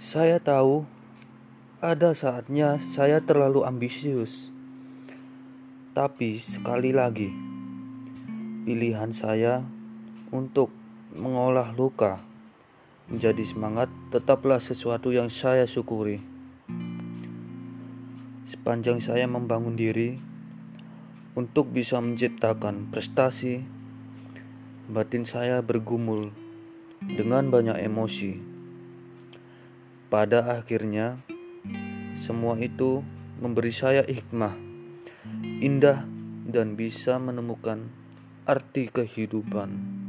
Saya tahu ada saatnya saya terlalu ambisius, tapi sekali lagi, pilihan saya untuk mengolah luka menjadi semangat tetaplah sesuatu yang saya syukuri. Sepanjang saya membangun diri untuk bisa menciptakan prestasi, batin saya bergumul dengan banyak emosi pada akhirnya, semua itu memberi saya hikmah, indah, dan bisa menemukan arti kehidupan.